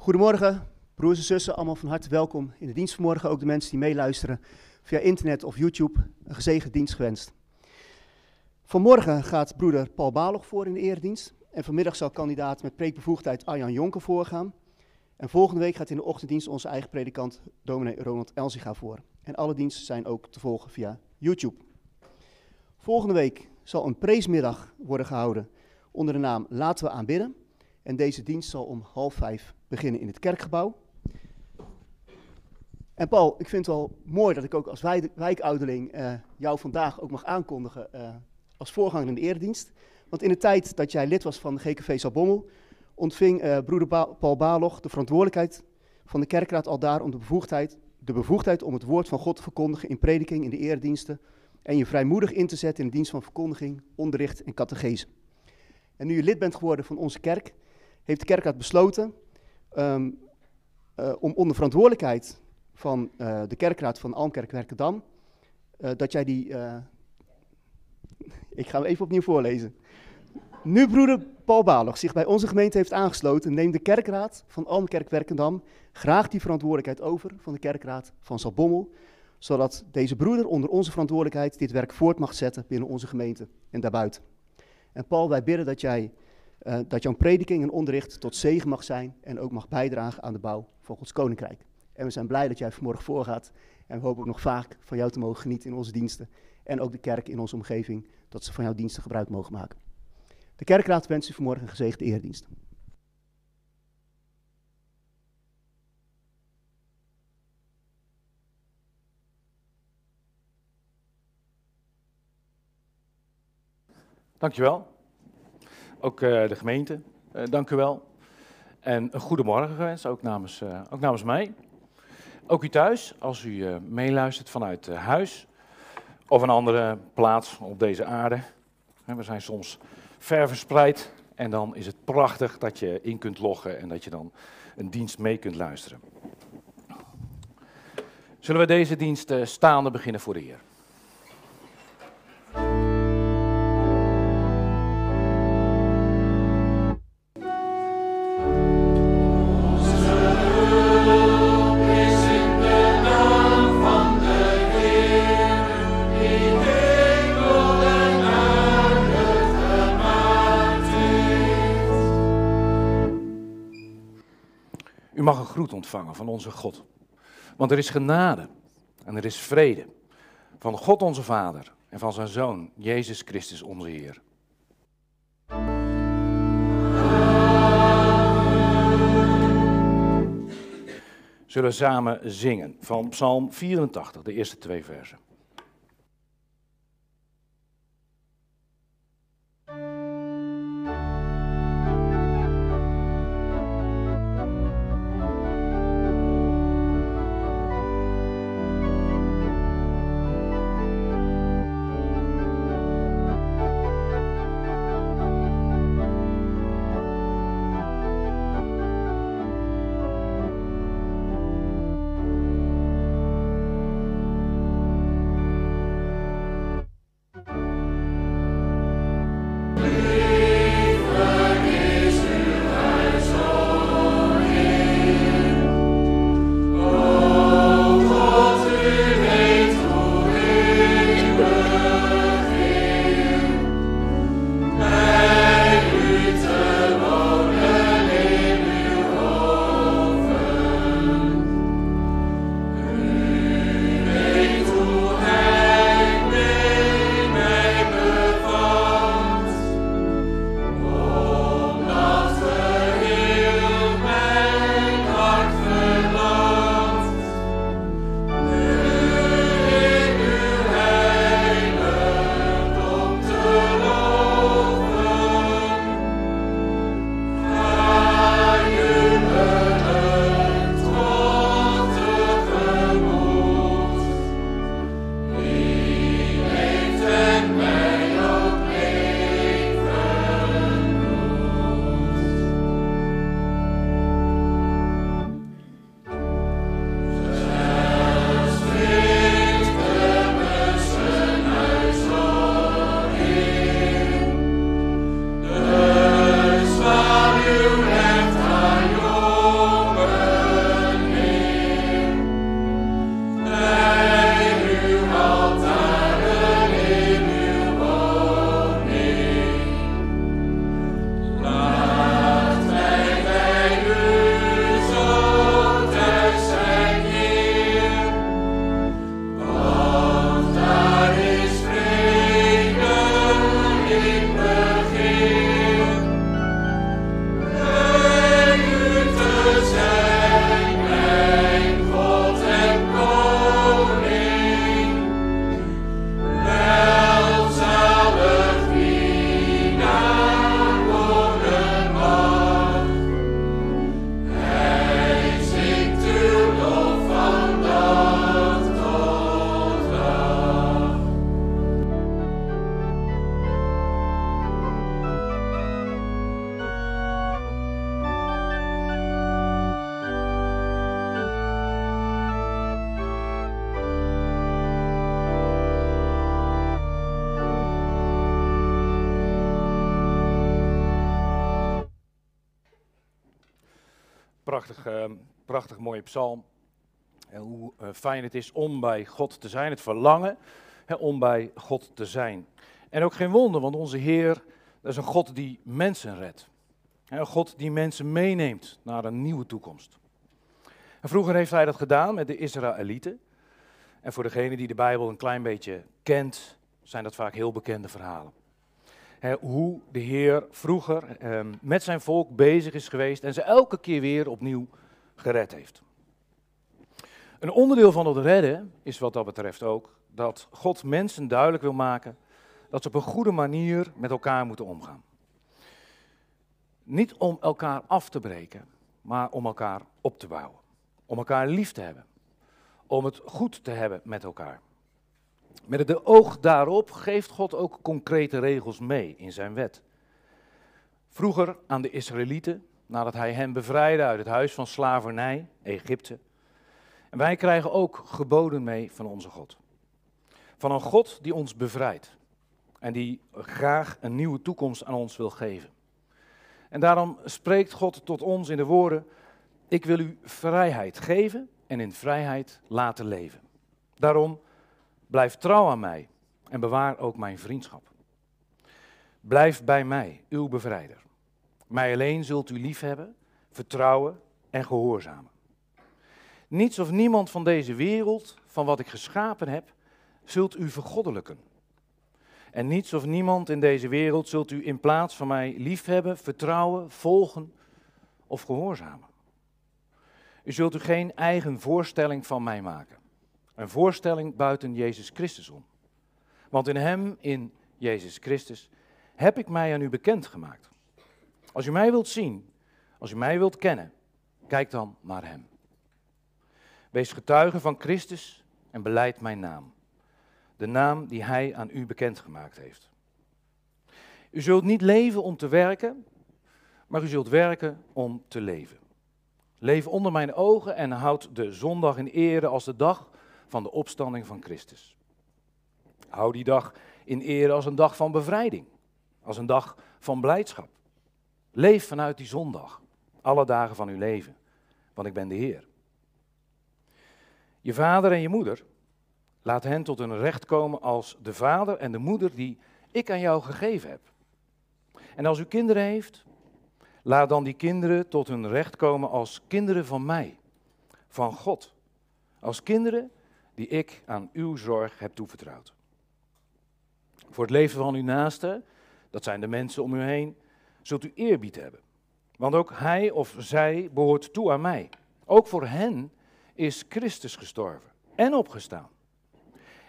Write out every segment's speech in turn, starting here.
Goedemorgen, broers en zussen, allemaal van harte welkom in de dienst vanmorgen. Ook de mensen die meeluisteren via internet of YouTube, een gezegend dienst gewenst. Vanmorgen gaat broeder Paul Balog voor in de eredienst. En vanmiddag zal kandidaat met preekbevoegdheid Arjan Jonker voorgaan. En volgende week gaat in de ochtenddienst onze eigen predikant, dominee Ronald Elziga, voor. En alle diensten zijn ook te volgen via YouTube. Volgende week zal een preesmiddag worden gehouden onder de naam Laten we aanbidden. En deze dienst zal om half vijf beginnen in het kerkgebouw. En Paul, ik vind het wel mooi dat ik ook als wijkouderling uh, jou vandaag ook mag aankondigen uh, als voorganger in de eredienst. Want in de tijd dat jij lid was van de GKV Salbommel, ontving uh, broeder Paul Baloch de verantwoordelijkheid van de kerkraad al daar om de bevoegdheid, de bevoegdheid om het woord van God te verkondigen in prediking, in de erediensten. En je vrijmoedig in te zetten in de dienst van verkondiging, onderricht en catechese. En nu je lid bent geworden van onze kerk, heeft de kerkraad besloten um, uh, om onder verantwoordelijkheid van uh, de kerkraad van Almkerk Werkendam, uh, dat jij die, ik ga hem even opnieuw voorlezen. Nu broeder Paul Balog zich bij onze gemeente heeft aangesloten, neemt de kerkraad van Almkerk Werkendam graag die verantwoordelijkheid over van de kerkraad van Salbommel, zodat deze broeder onder onze verantwoordelijkheid dit werk voort mag zetten binnen onze gemeente en daarbuiten. En Paul, wij bidden dat jij uh, dat jouw prediking en onderricht tot zegen mag zijn en ook mag bijdragen aan de bouw van Gods Koninkrijk. En we zijn blij dat jij vanmorgen voorgaat en we hopen ook nog vaak van jou te mogen genieten in onze diensten. En ook de kerk in onze omgeving, dat ze van jouw diensten gebruik mogen maken. De kerkraad wens u vanmorgen een gezegende eerdienst. Dankjewel ook uh, de gemeente, uh, dank u wel. En een goedemorgen gewenst, ook namens, uh, ook namens mij. Ook u thuis, als u meeluistert vanuit huis of een andere plaats op deze aarde. We zijn soms ver verspreid en dan is het prachtig dat je in kunt loggen en dat je dan een dienst mee kunt luisteren. Zullen we deze dienst staande beginnen voor de Heer? Ontvangen van onze God. Want er is genade en er is vrede van God onze Vader en van zijn Zoon, Jezus Christus onze Heer. Zullen we samen zingen van Psalm 84, de eerste twee versen. Prachtig, uh, prachtig mooie psalm. En hoe uh, fijn het is om bij God te zijn, het verlangen hè, om bij God te zijn. En ook geen wonder, want onze Heer dat is een God die mensen redt. Een God die mensen meeneemt naar een nieuwe toekomst. En vroeger heeft hij dat gedaan met de Israëlieten. En voor degene die de Bijbel een klein beetje kent, zijn dat vaak heel bekende verhalen. Hoe de Heer vroeger eh, met zijn volk bezig is geweest en ze elke keer weer opnieuw gered heeft. Een onderdeel van het redden is wat dat betreft ook dat God mensen duidelijk wil maken dat ze op een goede manier met elkaar moeten omgaan. Niet om elkaar af te breken, maar om elkaar op te bouwen. Om elkaar lief te hebben. Om het goed te hebben met elkaar. Met het oog daarop geeft God ook concrete regels mee in zijn wet. Vroeger aan de Israëlieten, nadat hij hen bevrijdde uit het huis van slavernij, Egypte. En wij krijgen ook geboden mee van onze God. Van een God die ons bevrijdt en die graag een nieuwe toekomst aan ons wil geven. En daarom spreekt God tot ons in de woorden: Ik wil u vrijheid geven en in vrijheid laten leven. Daarom blijf trouw aan mij en bewaar ook mijn vriendschap. Blijf bij mij, uw bevrijder. Mij alleen zult u liefhebben, vertrouwen en gehoorzamen. Niets of niemand van deze wereld, van wat ik geschapen heb, zult u vergoddelijken. En niets of niemand in deze wereld zult u in plaats van mij liefhebben, vertrouwen, volgen of gehoorzamen. U zult u geen eigen voorstelling van mij maken. Een voorstelling buiten Jezus Christus om. Want in Hem, in Jezus Christus, heb ik mij aan u bekendgemaakt. Als u mij wilt zien, als u mij wilt kennen, kijk dan naar Hem. Wees getuige van Christus en beleid mijn naam de naam die Hij aan u bekendgemaakt heeft. U zult niet leven om te werken, maar u zult werken om te leven. Leef onder mijn ogen en houd de zondag in ere als de dag van de opstanding van Christus. Hou die dag in ere als een dag van bevrijding, als een dag van blijdschap. Leef vanuit die zondag, alle dagen van uw leven, want ik ben de Heer. Je vader en je moeder Laat hen tot hun recht komen als de vader en de moeder die ik aan jou gegeven heb. En als u kinderen heeft, laat dan die kinderen tot hun recht komen als kinderen van mij, van God. Als kinderen die ik aan uw zorg heb toevertrouwd. Voor het leven van uw naaste, dat zijn de mensen om u heen, zult u eerbied hebben. Want ook hij of zij behoort toe aan mij. Ook voor hen is Christus gestorven en opgestaan.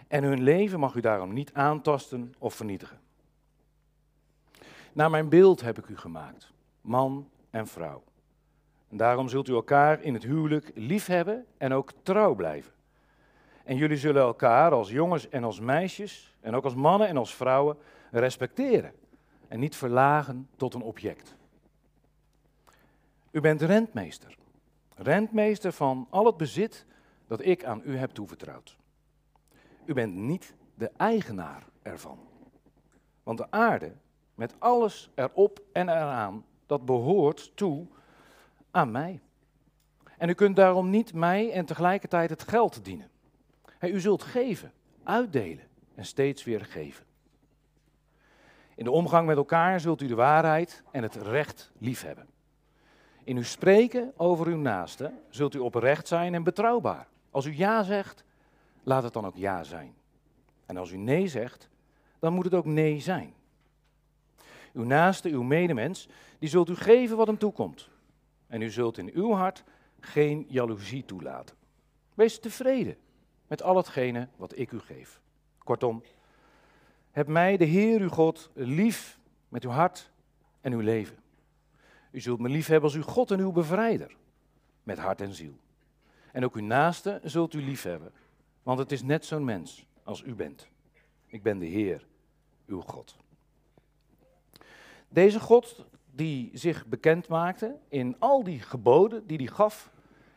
En hun leven mag u daarom niet aantasten of vernietigen. Naar mijn beeld heb ik u gemaakt, man en vrouw. En daarom zult u elkaar in het huwelijk lief hebben en ook trouw blijven. En jullie zullen elkaar als jongens en als meisjes, en ook als mannen en als vrouwen, respecteren en niet verlagen tot een object. U bent rentmeester, rentmeester van al het bezit dat ik aan u heb toevertrouwd. U bent niet de eigenaar ervan. Want de aarde, met alles erop en eraan, dat behoort toe aan mij. En u kunt daarom niet mij en tegelijkertijd het geld dienen. U zult geven, uitdelen en steeds weer geven. In de omgang met elkaar zult u de waarheid en het recht liefhebben. In uw spreken over uw naaste zult u oprecht zijn en betrouwbaar. Als u ja zegt, laat het dan ook ja zijn. En als u nee zegt, dan moet het ook nee zijn. Uw naaste, uw medemens, die zult u geven wat hem toekomt. En u zult in uw hart geen jaloezie toelaten. Wees tevreden met al hetgene wat ik u geef. Kortom, heb mij, de Heer uw God, lief met uw hart en uw leven. U zult me lief hebben als uw God en uw bevrijder, met hart en ziel. En ook uw naaste zult u lief hebben want het is net zo'n mens als u bent. Ik ben de Heer, uw God. Deze God die zich bekend maakte in al die geboden die hij gaf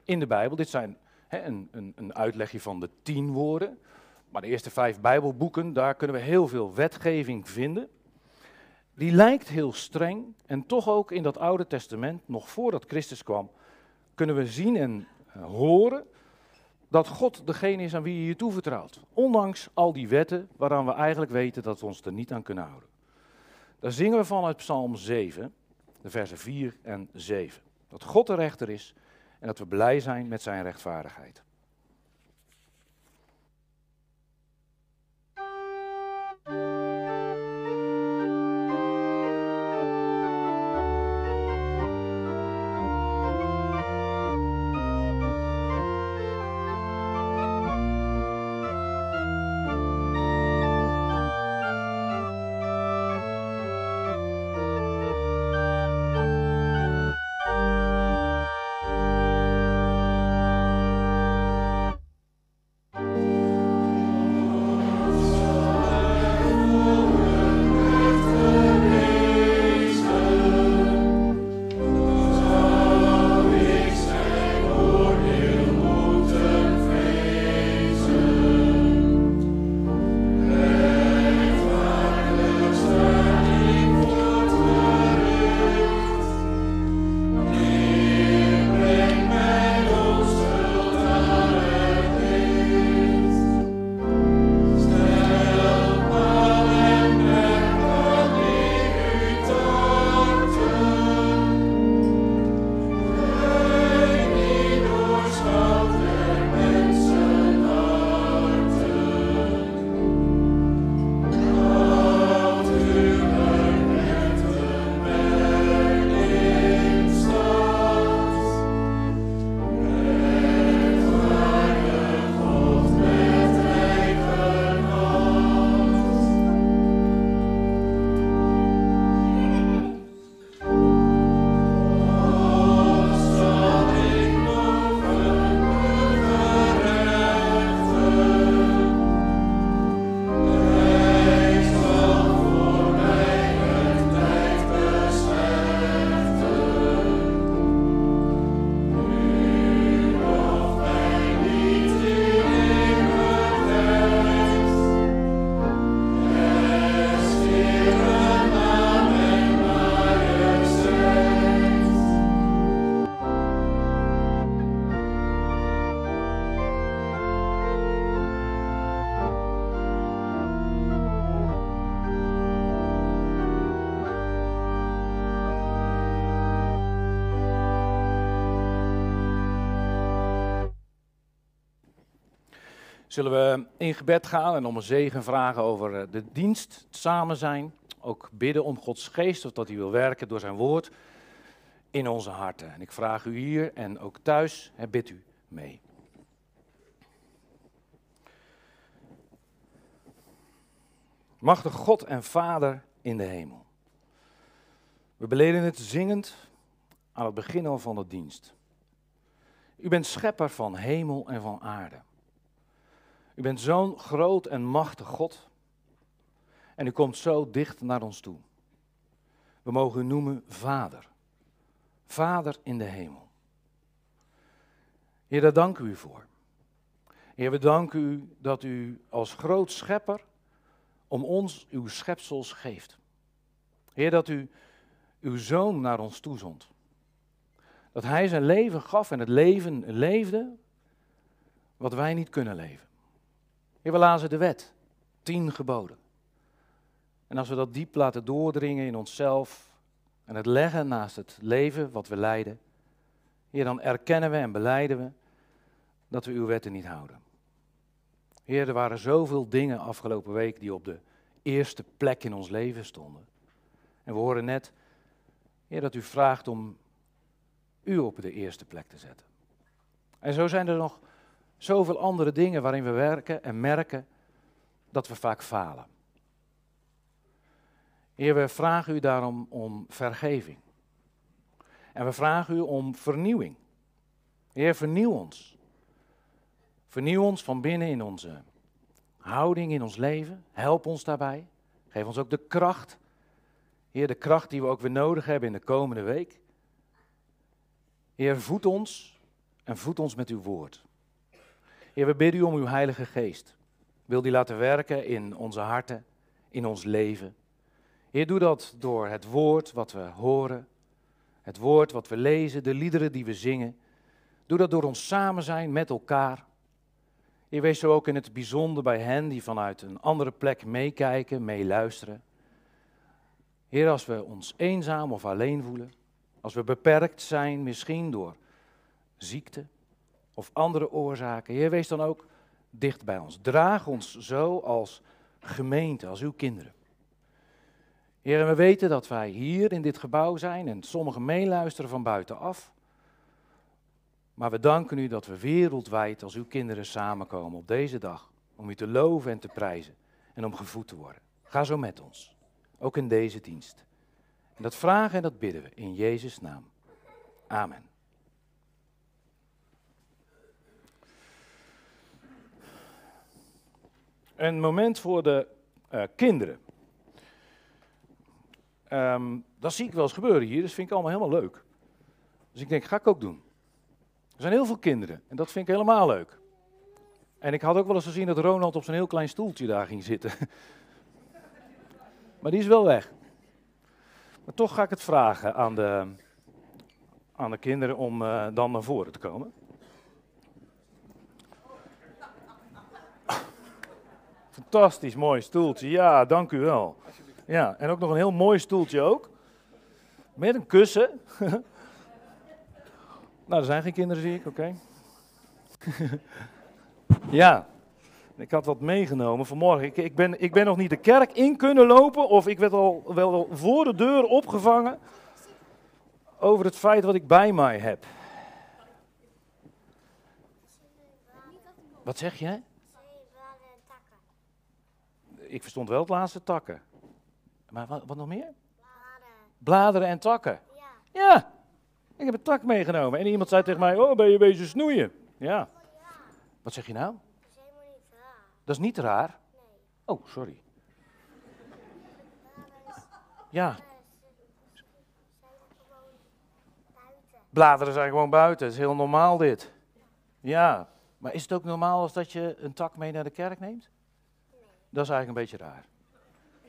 in de Bijbel. Dit zijn een, een, een uitlegje van de tien woorden. Maar de eerste vijf Bijbelboeken, daar kunnen we heel veel wetgeving vinden. Die lijkt heel streng en toch ook in dat Oude Testament, nog voordat Christus kwam, kunnen we zien en eh, horen dat God degene is aan wie je je toevertrouwt. Ondanks al die wetten waaraan we eigenlijk weten dat we ons er niet aan kunnen houden. Daar zingen we van uit Psalm 7, de versen 4 en 7. Dat God de rechter is en dat we blij zijn met zijn rechtvaardigheid. Zullen we in gebed gaan en om een zegen vragen over eh, de dienst, het samen zijn. Ook bidden om Gods geest, of dat hij wil werken door zijn woord in onze harten. En ik vraag u hier en ook thuis, hè, bid u mee. Machtig God en Vader in de hemel. We beleden het zingend aan het begin al van de dienst. U bent schepper van hemel en van aarde. U bent zo'n groot en machtig God. En u komt zo dicht naar ons toe. We mogen u noemen Vader. Vader in de hemel. Heer, daar dank u voor. Heer, we danken u dat u als groot schepper om ons uw schepsels geeft. Heer, dat u uw zoon naar ons toezond. Dat hij zijn leven gaf en het leven leefde wat wij niet kunnen leven. We lazen de wet, tien geboden. En als we dat diep laten doordringen in onszelf en het leggen naast het leven wat we leiden, Heer, dan erkennen we en beleiden we dat we uw wetten niet houden. Heer, er waren zoveel dingen afgelopen week die op de eerste plek in ons leven stonden. En we horen net, Heer, dat u vraagt om u op de eerste plek te zetten. En zo zijn er nog zoveel andere dingen waarin we werken en merken dat we vaak falen. Heer, we vragen u daarom om vergeving. En we vragen u om vernieuwing. Heer, vernieuw ons. Vernieuw ons van binnen in onze houding, in ons leven. Help ons daarbij. Geef ons ook de kracht. Heer, de kracht die we ook weer nodig hebben in de komende week. Heer, voed ons en voed ons met uw woord. Heer, we bidden u om uw Heilige Geest. Wil die laten werken in onze harten, in ons leven. Heer, doe dat door het woord wat we horen, het woord wat we lezen, de liederen die we zingen. Doe dat door ons samen zijn met elkaar. Je wees zo ook in het bijzonder bij hen die vanuit een andere plek meekijken, meeluisteren. Heer, als we ons eenzaam of alleen voelen, als we beperkt zijn, misschien door ziekte of andere oorzaken, Heer, wees dan ook dicht bij ons. Draag ons zo als gemeente, als uw kinderen. Heer, we weten dat wij hier in dit gebouw zijn en sommigen meeluisteren van buitenaf. Maar we danken u dat we wereldwijd als uw kinderen samenkomen op deze dag. Om u te loven en te prijzen en om gevoed te worden. Ga zo met ons, ook in deze dienst. En dat vragen en dat bidden we in Jezus' naam. Amen. Een moment voor de uh, kinderen. Um, dat zie ik wel eens gebeuren hier, dat vind ik allemaal helemaal leuk. Dus ik denk, ga ik ook doen. Er zijn heel veel kinderen en dat vind ik helemaal leuk. En ik had ook wel eens gezien dat Ronald op zijn heel klein stoeltje daar ging zitten. maar die is wel weg. Maar toch ga ik het vragen aan de, aan de kinderen om uh, dan naar voren te komen. Fantastisch mooi stoeltje, ja, dank u wel. Ja, en ook nog een heel mooi stoeltje ook. Met een kussen. nou, er zijn geen kinderen, zie ik, oké. ja, ik had wat meegenomen vanmorgen. Ik, ik, ben, ik ben nog niet de kerk in kunnen lopen of ik werd al wel voor de deur opgevangen over het feit wat ik bij mij heb. Wat zeg je? Ik verstond wel het laatste takken. Maar wat, wat nog meer? Bladeren. Bladeren en takken. Ja. Ja. Ik heb een tak meegenomen. En iemand zei tegen mij, oh, ben je bezig snoeien? Ja. Wat zeg je nou? Dat is helemaal niet raar. Dat is niet raar? Nee. Oh, sorry. Ja. Bladeren zijn gewoon buiten. Het is heel normaal dit. Ja. Maar is het ook normaal als dat je een tak mee naar de kerk neemt? Dat is eigenlijk een beetje raar.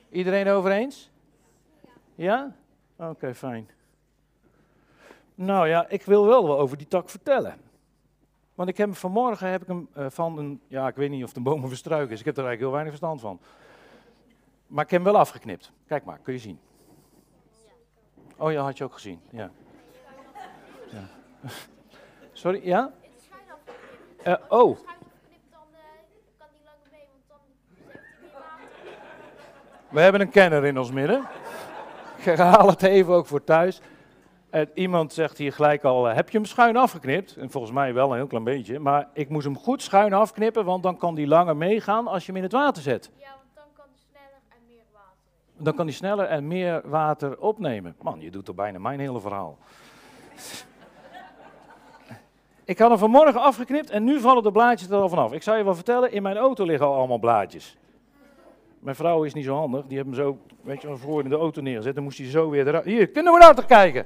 Iedereen over eens? Ja? Oké, fijn. Nou ja, ik wil wel wel over die tak vertellen. Want ik heb vanmorgen heb ik hem uh, van een, ja, ik weet niet of het een boom of een struik is. Ik heb er eigenlijk heel weinig verstand van. Maar ik heb hem wel afgeknipt. Kijk maar, kun je zien. Oh ja, had je ook gezien. Ja. ja. Sorry, ja? Uh, oh. We hebben een kenner in ons midden. Ik herhaal het even ook voor thuis. En iemand zegt hier gelijk al, eh, heb je hem schuin afgeknipt? En volgens mij wel een heel klein beetje. Maar ik moest hem goed schuin afknippen, want dan kan die langer meegaan als je hem in het water zet. Ja, want dan kan hij sneller en meer water. Dan kan hij sneller en meer water opnemen. Man, je doet toch bijna mijn hele verhaal. ik had hem vanmorgen afgeknipt en nu vallen de blaadjes er al vanaf. Ik zou je wel vertellen, in mijn auto liggen al allemaal blaadjes. Mijn vrouw is niet zo handig. Die heeft hem zo, weet je, voor in de auto neergezet. Dan moest hij zo weer eruit. Hier, kunnen we toch kijken?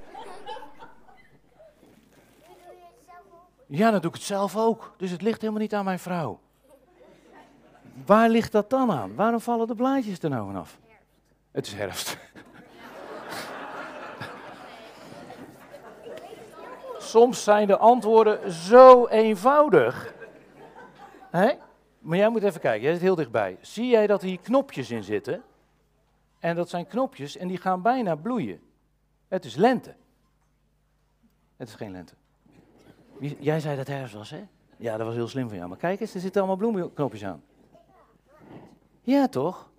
Ja, dan doe ik het zelf ook. Dus het ligt helemaal niet aan mijn vrouw. Waar ligt dat dan aan? Waarom vallen de blaadjes er nou vanaf? Het is herfst. Soms zijn de antwoorden zo eenvoudig. Hé? Maar jij moet even kijken, jij zit heel dichtbij. Zie jij dat hier knopjes in zitten? En dat zijn knopjes en die gaan bijna bloeien. Het is lente. Het is geen lente. Jij zei dat herfst was, hè? Ja, dat was heel slim van jou. Maar kijk eens, er zitten allemaal bloemknopjes aan. Ja, toch?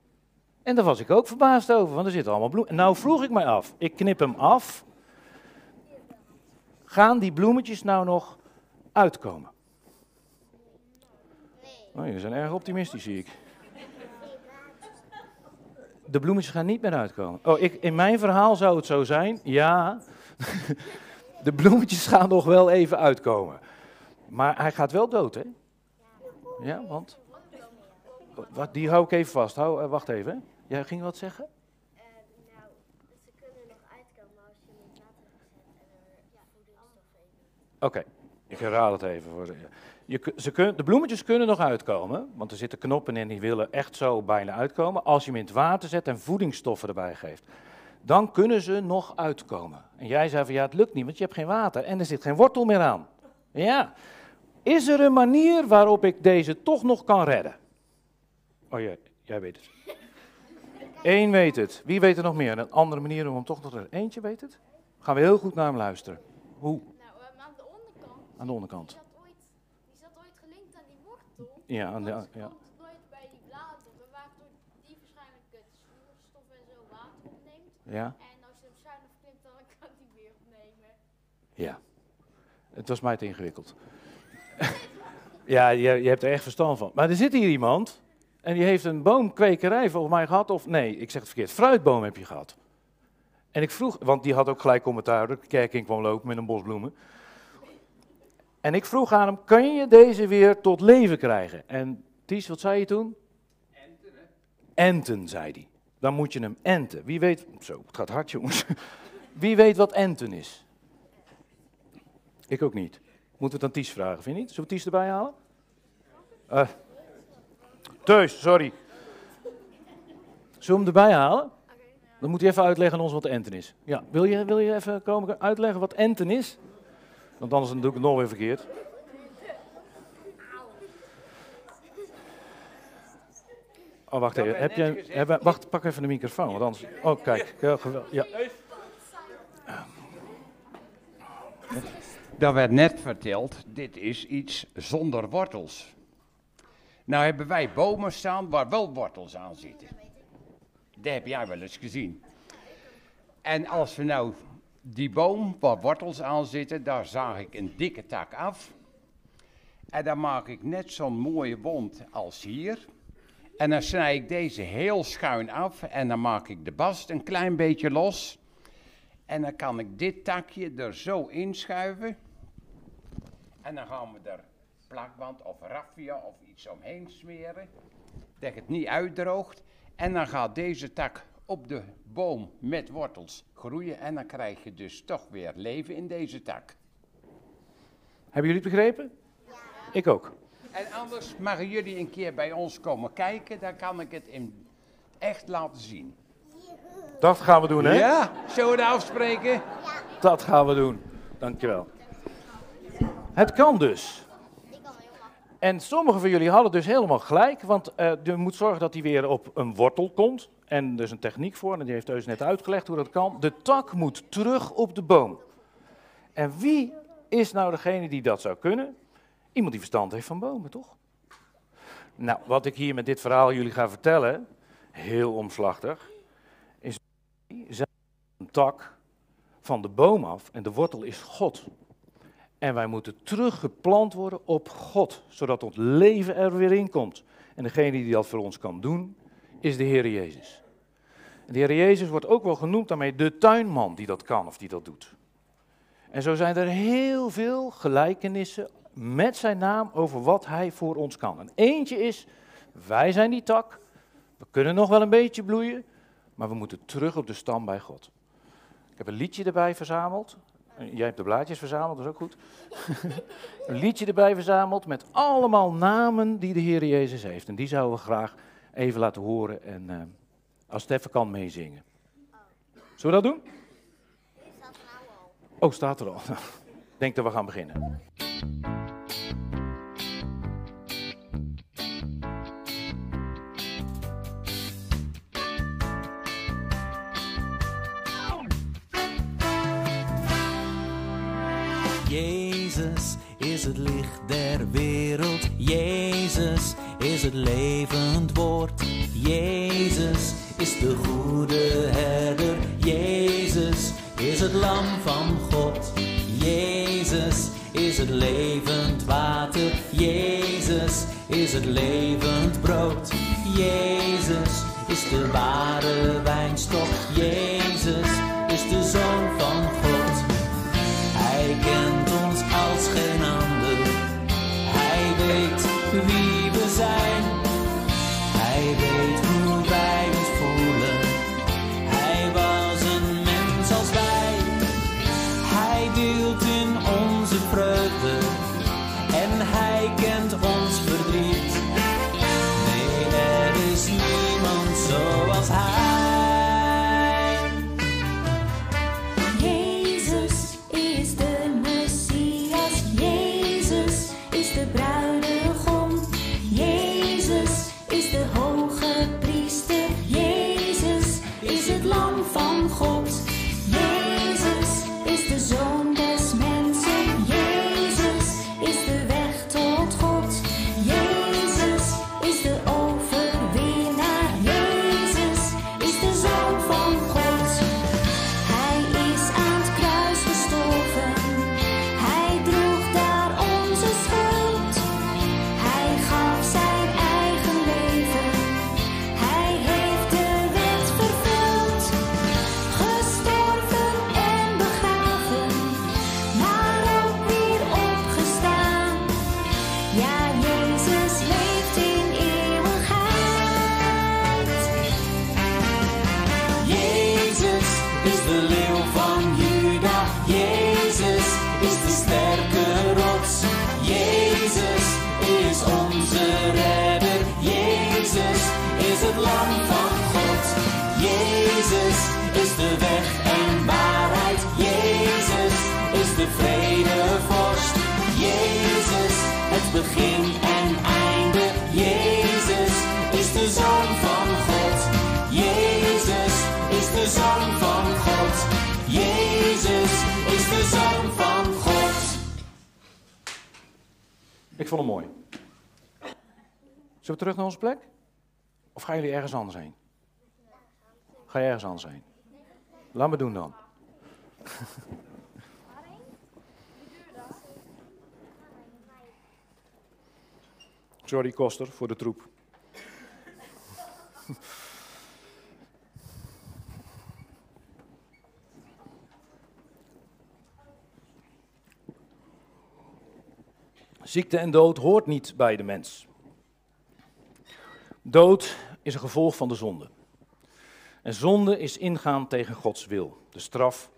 En daar was ik ook verbaasd over, want er zitten allemaal bloemen. Nou vroeg ik mij af, ik knip hem af. Gaan die bloemetjes nou nog uitkomen? Oh, jullie zijn erg optimistisch, zie ik. De bloemetjes gaan niet meer uitkomen. Oh, ik, in mijn verhaal zou het zo zijn, ja. De bloemetjes gaan nog wel even uitkomen. Maar hij gaat wel dood, hè? Ja, want? Wat, die hou ik even vast. Hou, uh, wacht even. Jij ging wat zeggen? Oké, ik herhaal het even. Voor de, je, ze kun, de bloemetjes kunnen nog uitkomen, want er zitten knoppen in die willen echt zo bijna uitkomen. Als je hem in het water zet en voedingsstoffen erbij geeft, dan kunnen ze nog uitkomen. En jij zei van ja, het lukt niet, want je hebt geen water en er zit geen wortel meer aan. Ja. Is er een manier waarop ik deze toch nog kan redden? Oh ja, jij weet het. Eén weet het. Wie weet er nog meer? Een andere manier om hem toch nog te redden. Eentje weet het? Gaan we heel goed naar hem luisteren. Hoe? Nou, ehm, aan de onderkant, Aan de onderkant. die zat ooit, die zat ooit gelinkt aan die wortel. Ja, de, Anders ja. komt het nooit bij die bladeren, waardoor die waarschijnlijk het zuurstof en zo water opneemt. Ja. En als je hem schuin afklimt, dan kan die weer opnemen. Ja. Het was mij te ingewikkeld. ja, je, je hebt er echt verstand van. Maar er zit hier iemand en die heeft een boomkwekerij volgens mij gehad. Of nee, ik zeg het verkeerd. Fruitboom heb je gehad. En ik vroeg, want die had ook gelijk commentaar. De kerk in kwam lopen met een bos bloemen. En ik vroeg aan hem, kan je deze weer tot leven krijgen? En Ties, wat zei je toen? Enten, Enten, zei hij. Dan moet je hem enten. Wie weet, zo, het gaat hard jongens. Wie weet wat enten is? Ik ook niet. Moeten we het aan Ties vragen, vind je niet? Zullen we Ties erbij halen? Eh Teus, sorry. Zullen we hem erbij halen? Dan moet hij even uitleggen aan ons wat enten is. Ja, wil je, wil je even komen uitleggen wat enten is? Want anders doe ik het nog weer verkeerd. Oh, wacht even. Heb je, wacht, pak even de microfoon, want anders... Oh, kijk. Ja. Werd net verteld, dit is iets zonder wortels. Nou hebben wij bomen staan waar wel wortels aan zitten. Dat heb jij wel eens gezien. En als we nou die boom waar wortels aan zitten, daar zaag ik een dikke tak af. En dan maak ik net zo'n mooie wond als hier. En dan snij ik deze heel schuin af en dan maak ik de bast een klein beetje los. En dan kan ik dit takje er zo inschuiven. En dan gaan we er plakband of raffia of iets omheen smeren. Dat het niet uitdroogt. En dan gaat deze tak op de boom met wortels groeien. En dan krijg je dus toch weer leven in deze tak. Hebben jullie het begrepen? Ik ook. En anders mogen jullie een keer bij ons komen kijken. Dan kan ik het in echt laten zien. Dat gaan we doen, hè? Ja, zullen we dat afspreken? Dat gaan we doen. Dankjewel. Het kan dus. En sommigen van jullie hadden dus helemaal gelijk, want eh, je moet zorgen dat hij weer op een wortel komt. En er is een techniek voor, en die heeft Eus net uitgelegd hoe dat kan. De tak moet terug op de boom. En wie is nou degene die dat zou kunnen? Iemand die verstand heeft van bomen, toch? Nou, wat ik hier met dit verhaal jullie ga vertellen, heel omslachtig, is zij een tak van de boom af en de wortel is God. En wij moeten teruggeplant worden op God, zodat ons leven er weer in komt. En degene die dat voor ons kan doen, is de Heer Jezus. De Heer Jezus wordt ook wel genoemd daarmee de tuinman die dat kan of die dat doet. En zo zijn er heel veel gelijkenissen met zijn naam over wat hij voor ons kan. En eentje is, wij zijn die tak, we kunnen nog wel een beetje bloeien, maar we moeten terug op de stam bij God. Ik heb een liedje erbij verzameld. Jij hebt de blaadjes verzameld, dat is ook goed. een liedje erbij verzameld met allemaal namen die de Heer Jezus heeft. En die zouden we graag even laten horen en uh, als even kan meezingen. Zullen we dat doen? Oh, staat er al. Ik denk dat we gaan beginnen. Jezus is het licht der wereld. Jezus is het levend woord. Jezus is de goede herder. Jezus is het lam van God. Jezus is het levend water. Jezus is het levend brood. Jezus is de ware wijnstok. Jezus is de zoon terug naar onze plek? Of gaan jullie ergens anders heen? Ga je ergens anders heen? Laat me doen dan. Sorry, Koster, voor de troep. Ziekte en dood hoort niet bij de mens. Dood is een gevolg van de zonde. En zonde is ingaan tegen Gods wil. De straf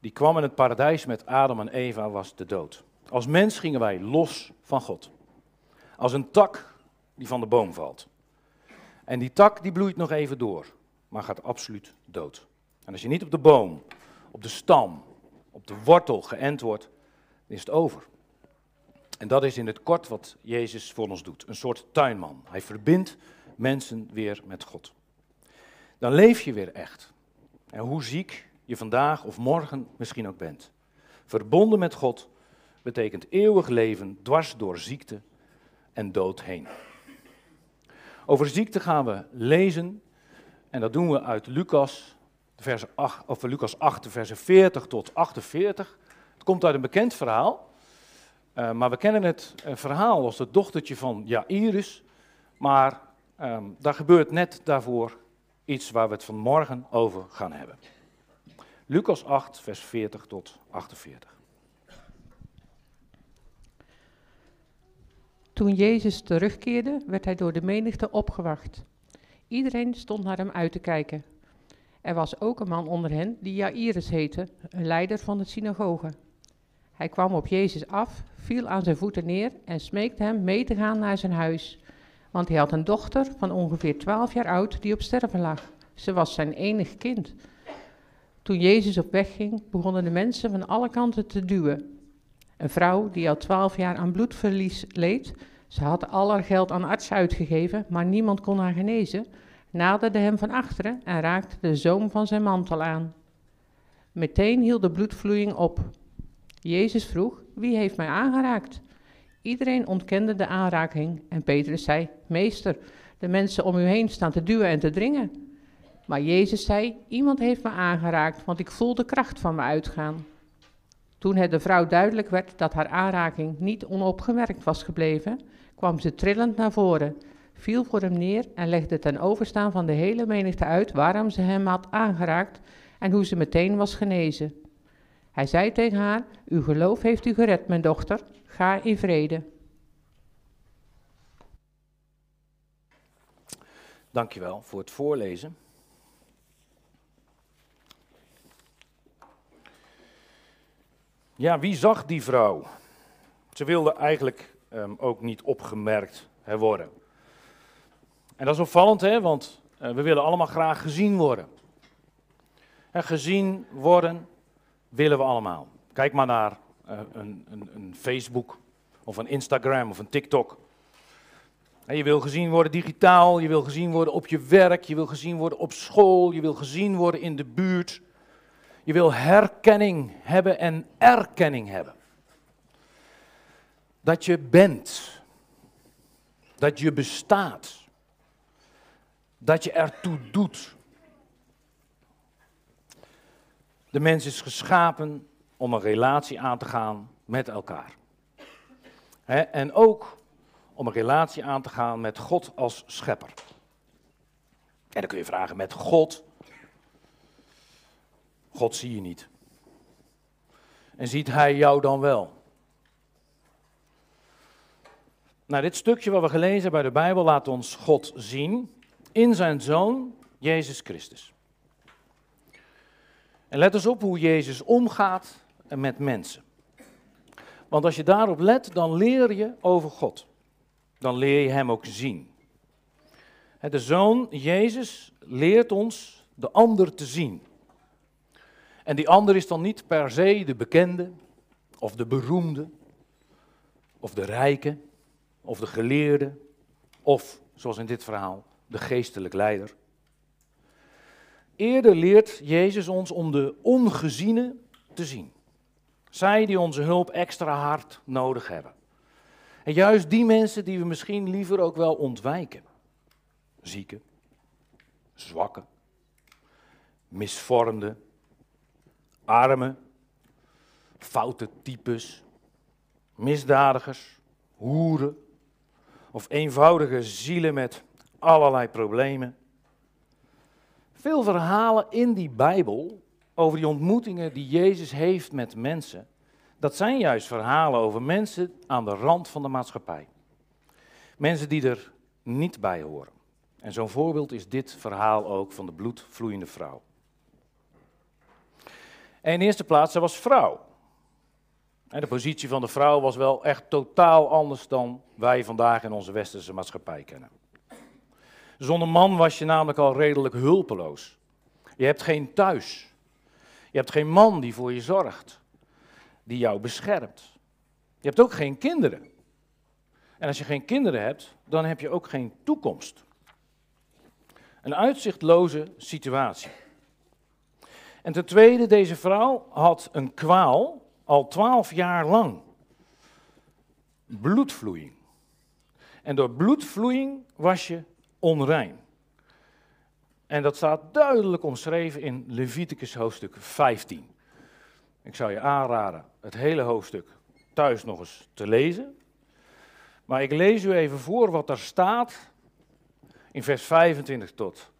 die kwam in het paradijs met Adam en Eva was de dood. Als mens gingen wij los van God. Als een tak die van de boom valt. En die tak die bloeit nog even door, maar gaat absoluut dood. En als je niet op de boom, op de stam, op de wortel geënt wordt, dan is het over. En dat is in het kort wat Jezus voor ons doet. Een soort tuinman. Hij verbindt mensen weer met God. Dan leef je weer echt. En hoe ziek je vandaag of morgen misschien ook bent. Verbonden met God betekent eeuwig leven dwars door ziekte en dood heen. Over ziekte gaan we lezen. En dat doen we uit Lucas, verse 8, of Lucas 8, versen 40 tot 48. Het komt uit een bekend verhaal. Uh, maar we kennen het uh, verhaal als het dochtertje van Jairus. Maar um, daar gebeurt net daarvoor iets waar we het vanmorgen over gaan hebben. Lucas 8, vers 40 tot 48. Toen Jezus terugkeerde, werd hij door de menigte opgewacht. Iedereen stond naar hem uit te kijken. Er was ook een man onder hen die Jairus heette, een leider van de synagoge. Hij kwam op Jezus af, viel aan zijn voeten neer en smeekte hem mee te gaan naar zijn huis. Want hij had een dochter van ongeveer twaalf jaar oud die op sterven lag. Ze was zijn enig kind. Toen Jezus op weg ging, begonnen de mensen van alle kanten te duwen. Een vrouw die al twaalf jaar aan bloedverlies leed, ze had al haar geld aan artsen uitgegeven, maar niemand kon haar genezen, naderde hem van achteren en raakte de zoom van zijn mantel aan. Meteen hield de bloedvloeiing op. Jezus vroeg, wie heeft mij aangeraakt? Iedereen ontkende de aanraking en Petrus zei, meester, de mensen om u heen staan te duwen en te dringen. Maar Jezus zei, iemand heeft me aangeraakt, want ik voel de kracht van me uitgaan. Toen het de vrouw duidelijk werd dat haar aanraking niet onopgemerkt was gebleven, kwam ze trillend naar voren, viel voor hem neer en legde ten overstaan van de hele menigte uit waarom ze hem had aangeraakt en hoe ze meteen was genezen. Hij zei tegen haar: Uw geloof heeft u gered, mijn dochter. In vrede. Dankjewel voor het voorlezen. Ja, wie zag die vrouw? Ze wilde eigenlijk um, ook niet opgemerkt worden. En dat is opvallend, hè, want uh, we willen allemaal graag gezien worden. En gezien worden willen we allemaal. Kijk maar naar een, een, een, Facebook of een Instagram of een TikTok. En je wil gezien worden digitaal, je wil gezien worden op je werk, je wil gezien worden op school, je wil gezien worden in de buurt. Je wil herkenning hebben en erkenning hebben. Dat je bent. Dat je bestaat. Dat je ertoe doet. De mens is geschapen om een relatie aan te gaan met elkaar. en ook om een relatie aan te gaan met God als schepper. En dan kun je vragen, met God? God zie je niet. En ziet Hij jou dan wel? Nou, dit stukje wat we gelezen bij de Bijbel laat ons God zien in zijn Zoon, Jezus Christus. En let eens op hoe Jezus omgaat met mensen. Want als je daarop let, dan leer je over God. dan leer je hem ook zien. De zoon Jezus leert ons de ander te zien. En die ander is dan niet per se de bekende, of de beroemde, of de rijke, of de geleerde, of, zoals in dit verhaal, de geestelijk leider. Eerder leert Jezus ons om de ongeziene te zien. Zij die onze hulp extra hard nodig hebben. En juist die mensen die we misschien liever ook wel ontwijken. Zieken, zwakken, misvormden, armen, foute types, misdadigers, hoeren of eenvoudige zielen met allerlei problemen. Veel verhalen in die Bijbel over die ontmoetingen die Jezus heeft met mensen, dat zijn juist verhalen over mensen aan de rand van de maatschappij. Mensen die er niet bij horen. En zo'n voorbeeld is dit verhaal ook van de bloedvloeiende vrouw. En in eerste plaats, zij was vrouw. En de positie van de vrouw was wel echt totaal anders dan wij vandaag in onze westerse maatschappij kennen. Zonder man was je namelijk al redelijk hulpeloos. Je hebt geen thuis. Je hebt geen man die voor je zorgt, die jou beschermt. Je hebt ook geen kinderen. En als je geen kinderen hebt, dan heb je ook geen toekomst. Een uitzichtloze situatie. En ten tweede, deze vrouw had een kwaal al twaalf jaar lang. Bloedvloeiing. En door bloedvloeiing was je onrein. En dat staat duidelijk omschreven in Leviticus hoofdstuk 15. Ik zou je aanraden het hele hoofdstuk thuis nog eens te lezen. Maar ik lees u even voor wat er staat in vers 25 tot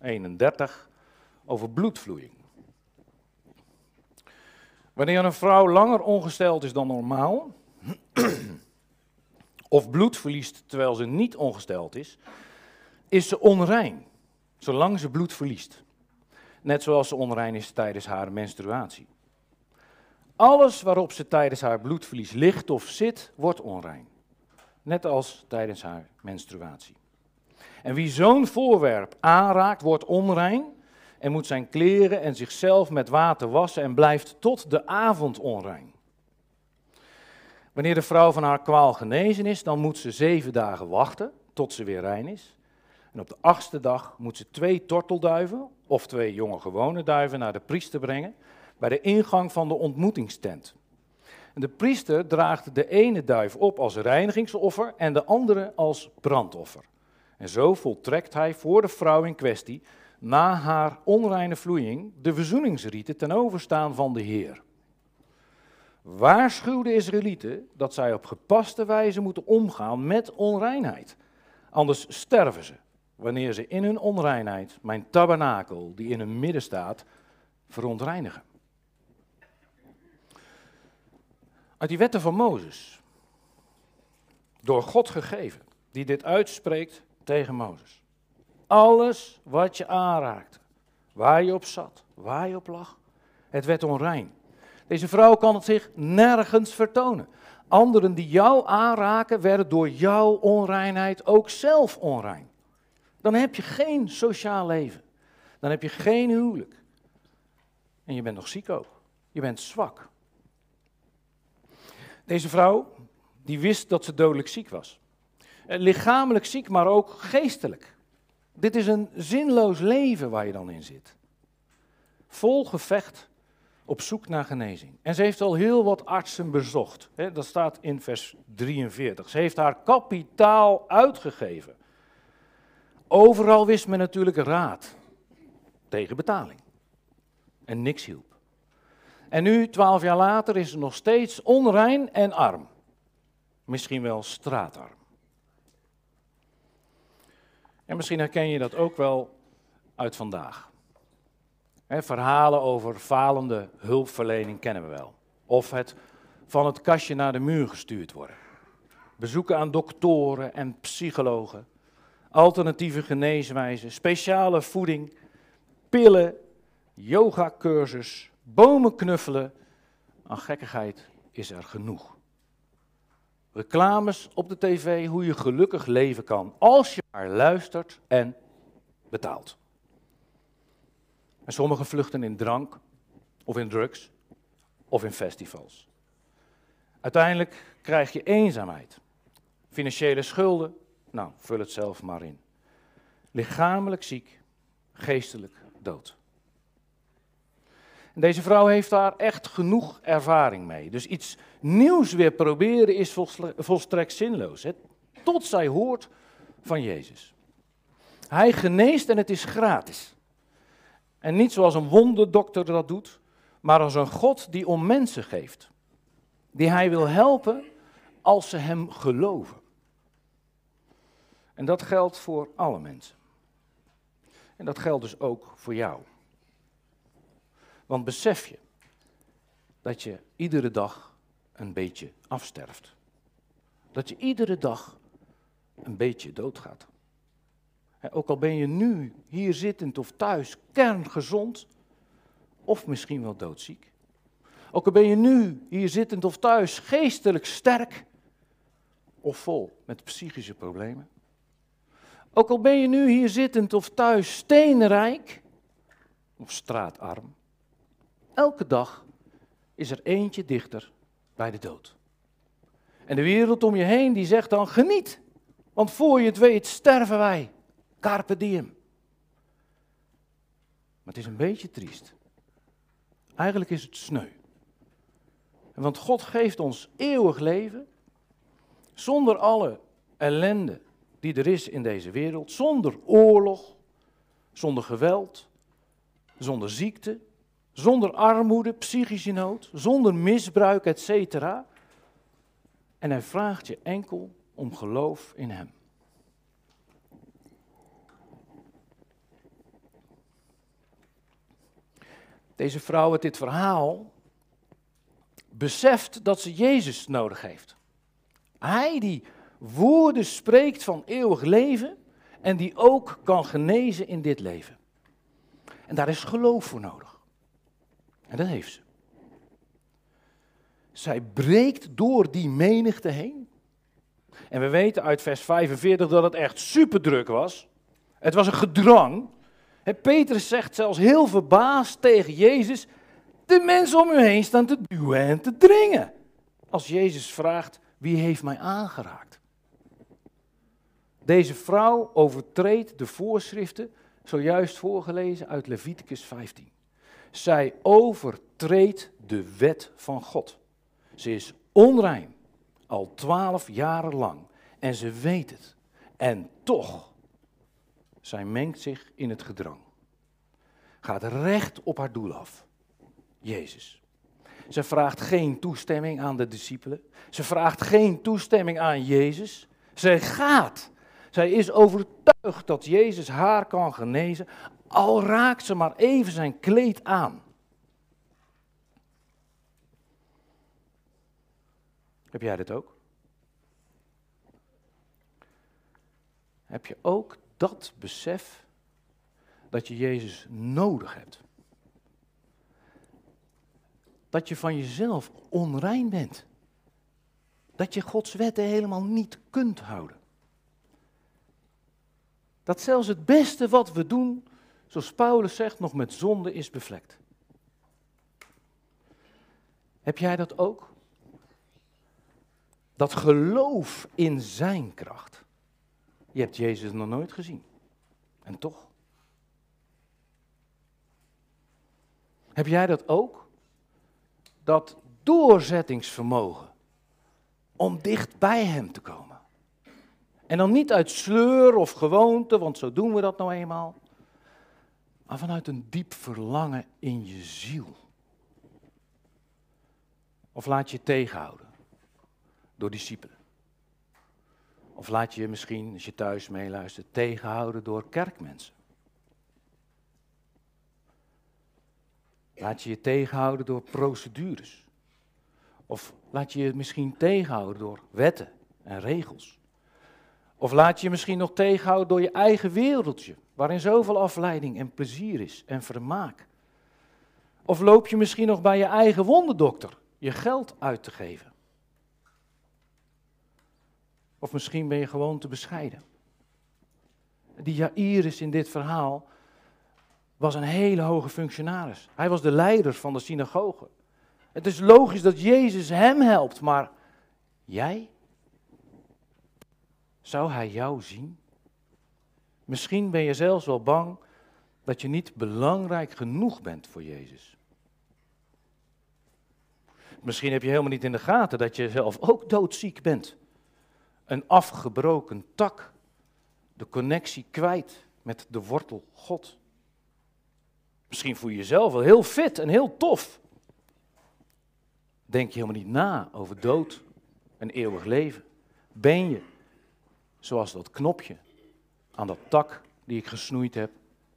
31 over bloedvloeiing. Wanneer een vrouw langer ongesteld is dan normaal, of bloed verliest terwijl ze niet ongesteld is, is ze onrein, zolang ze bloed verliest. Net zoals ze onrein is tijdens haar menstruatie. Alles waarop ze tijdens haar bloedverlies ligt of zit, wordt onrein. Net als tijdens haar menstruatie. En wie zo'n voorwerp aanraakt, wordt onrein en moet zijn kleren en zichzelf met water wassen en blijft tot de avond onrein. Wanneer de vrouw van haar kwaal genezen is, dan moet ze zeven dagen wachten tot ze weer rein is. En op de achtste dag moet ze twee tortelduiven of twee jonge gewone duiven naar de priester brengen bij de ingang van de ontmoetingstent. En de priester draagt de ene duif op als reinigingsoffer en de andere als brandoffer. En zo voltrekt hij voor de vrouw in kwestie na haar onreine vloeiing de verzoeningsrieten ten overstaan van de Heer. Waarschuw de Israëlieten dat zij op gepaste wijze moeten omgaan met onreinheid. Anders sterven ze wanneer ze in hun onreinheid mijn tabernakel, die in hun midden staat, verontreinigen. Uit die wetten van Mozes, door God gegeven, die dit uitspreekt tegen Mozes. Alles wat je aanraakte, waar je op zat, waar je op lag, het werd onrein. Deze vrouw kan het zich nergens vertonen. Anderen die jou aanraken, werden door jouw onreinheid ook zelf onrein. Dan heb je geen sociaal leven. Dan heb je geen huwelijk. En je bent nog ziek ook. Je bent zwak. Deze vrouw, die wist dat ze dodelijk ziek was. Eh, Lichamelijk ziek, maar ook geestelijk. Dit is een zinloos leven waar je dan in zit. Vol gevecht op zoek naar genezing. En ze heeft al heel wat artsen bezocht. Dat staat in vers 43. Ze heeft haar kapitaal uitgegeven. Overal wist men natuurlijk raad tegen betaling. En niks hielp. En nu, twaalf jaar later, is ze nog steeds onrein en arm. Misschien wel straatarm. En misschien herken je dat ook wel uit vandaag. Verhalen over falende hulpverlening kennen we wel. Of het van het kastje naar de muur gestuurd worden. Bezoeken aan doktoren en psychologen. Alternatieve geneeswijzen, speciale voeding, pillen, yogacursus, bomen knuffelen. Aan gekkigheid is er genoeg. reclames op de tv hoe je gelukkig leven kan. Als je maar luistert en betaalt. En sommigen vluchten in drank of in drugs of in festivals. Uiteindelijk krijg je eenzaamheid, financiële schulden, nou, vul het zelf maar in. Lichamelijk ziek, geestelijk dood. En deze vrouw heeft daar echt genoeg ervaring mee. Dus iets nieuws weer proberen is volstrekt zinloos. Hè? Tot zij hoort van Jezus. Hij geneest en het is gratis. En niet zoals een wonderdokter dat doet, maar als een God die om mensen geeft. Die hij wil helpen als ze hem geloven. En dat geldt voor alle mensen. En dat geldt dus ook voor jou. Want besef je dat je iedere dag een beetje afsterft. Dat je iedere dag een beetje doodgaat. Ook al ben je nu hier zittend of thuis kerngezond, of misschien wel doodziek. Ook al ben je nu hier zittend of thuis geestelijk sterk, of vol met psychische problemen. Ook al ben je nu hier zittend of thuis steenrijk, of straatarm. Elke dag is er eentje dichter bij de dood. En de wereld om je heen die zegt dan geniet, want voor je het weet sterven wij. Carpe diem. Maar het is een beetje triest. Eigenlijk is het sneu. Want God geeft ons eeuwig leven zonder alle ellende die er is in deze wereld, zonder oorlog, zonder geweld, zonder ziekte, zonder armoede, psychische nood, zonder misbruik, etc. En hij vraagt je enkel om geloof in hem. Deze vrouw uit dit verhaal beseft dat ze Jezus nodig heeft. Hij die woorden spreekt van eeuwig leven en die ook kan genezen in dit leven. En daar is geloof voor nodig. En dat heeft ze. Zij breekt door die menigte heen. En we weten uit vers 45 dat het echt super druk was. Het was een gedrang. Petrus zegt zelfs heel verbaasd tegen Jezus: De mensen om u heen staan te duwen en te dringen. Als Jezus vraagt: Wie heeft mij aangeraakt? Deze vrouw overtreedt de voorschriften, zojuist voorgelezen uit Leviticus 15. Zij overtreedt de wet van God. Ze is onrein, al twaalf jaren lang. En ze weet het. En toch, zij mengt zich in het gedrang. Gaat recht op haar doel af. Jezus. Ze vraagt geen toestemming aan de discipelen. Ze vraagt geen toestemming aan Jezus. Zij gaat. Zij is overtuigd dat Jezus haar kan genezen, al raakt ze maar even zijn kleed aan. Heb jij dit ook? Heb je ook dat besef dat je Jezus nodig hebt? Dat je van jezelf onrein bent. Dat je Gods wetten helemaal niet kunt houden. Dat zelfs het beste wat we doen, zoals Paulus zegt, nog met zonde is bevlekt. Heb jij dat ook? Dat geloof in zijn kracht. Je hebt Jezus nog nooit gezien. En toch? Heb jij dat ook? Dat doorzettingsvermogen om dicht bij Hem te komen. En dan niet uit sleur of gewoonte, want zo doen we dat nou eenmaal. Maar vanuit een diep verlangen in je ziel. Of laat je tegenhouden door discipelen. Of laat je je misschien, als je thuis meeluistert, tegenhouden door kerkmensen. Laat je je tegenhouden door procedures. Of laat je je misschien tegenhouden door wetten en regels. Of laat je je misschien nog tegenhouden door je eigen wereldje, waarin zoveel afleiding en plezier is en vermaak. Of loop je misschien nog bij je eigen wonderdokter je geld uit te geven. Of misschien ben je gewoon te bescheiden. Die Jairus in dit verhaal was een hele hoge functionaris. Hij was de leider van de synagoge. Het is logisch dat Jezus hem helpt, maar jij? Zou hij jou zien? Misschien ben je zelfs wel bang dat je niet belangrijk genoeg bent voor Jezus. Misschien heb je helemaal niet in de gaten dat je zelf ook doodziek bent. Een afgebroken tak, de connectie kwijt met de wortel God. Misschien voel je jezelf wel heel fit en heel tof. Denk je helemaal niet na over dood en eeuwig leven. Ben je, zoals dat knopje aan dat tak die ik gesnoeid heb,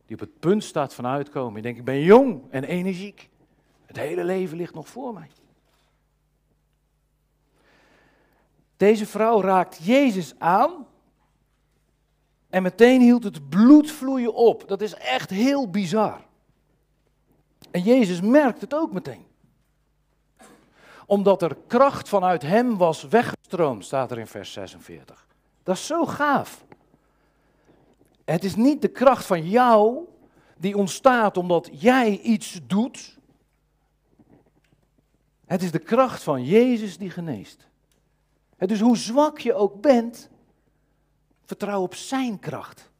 die op het punt staat van uitkomen. Je denkt, ik ben jong en energiek. Het hele leven ligt nog voor mij. Deze vrouw raakt Jezus aan en meteen hield het bloed vloeien op. Dat is echt heel bizar. En Jezus merkt het ook meteen. Omdat er kracht vanuit hem was weggestroomd, staat er in vers 46. Dat is zo gaaf. Het is niet de kracht van jou die ontstaat omdat jij iets doet. Het is de kracht van Jezus die geneest. Is hoe zwak je ook bent, vertrouw op zijn kracht.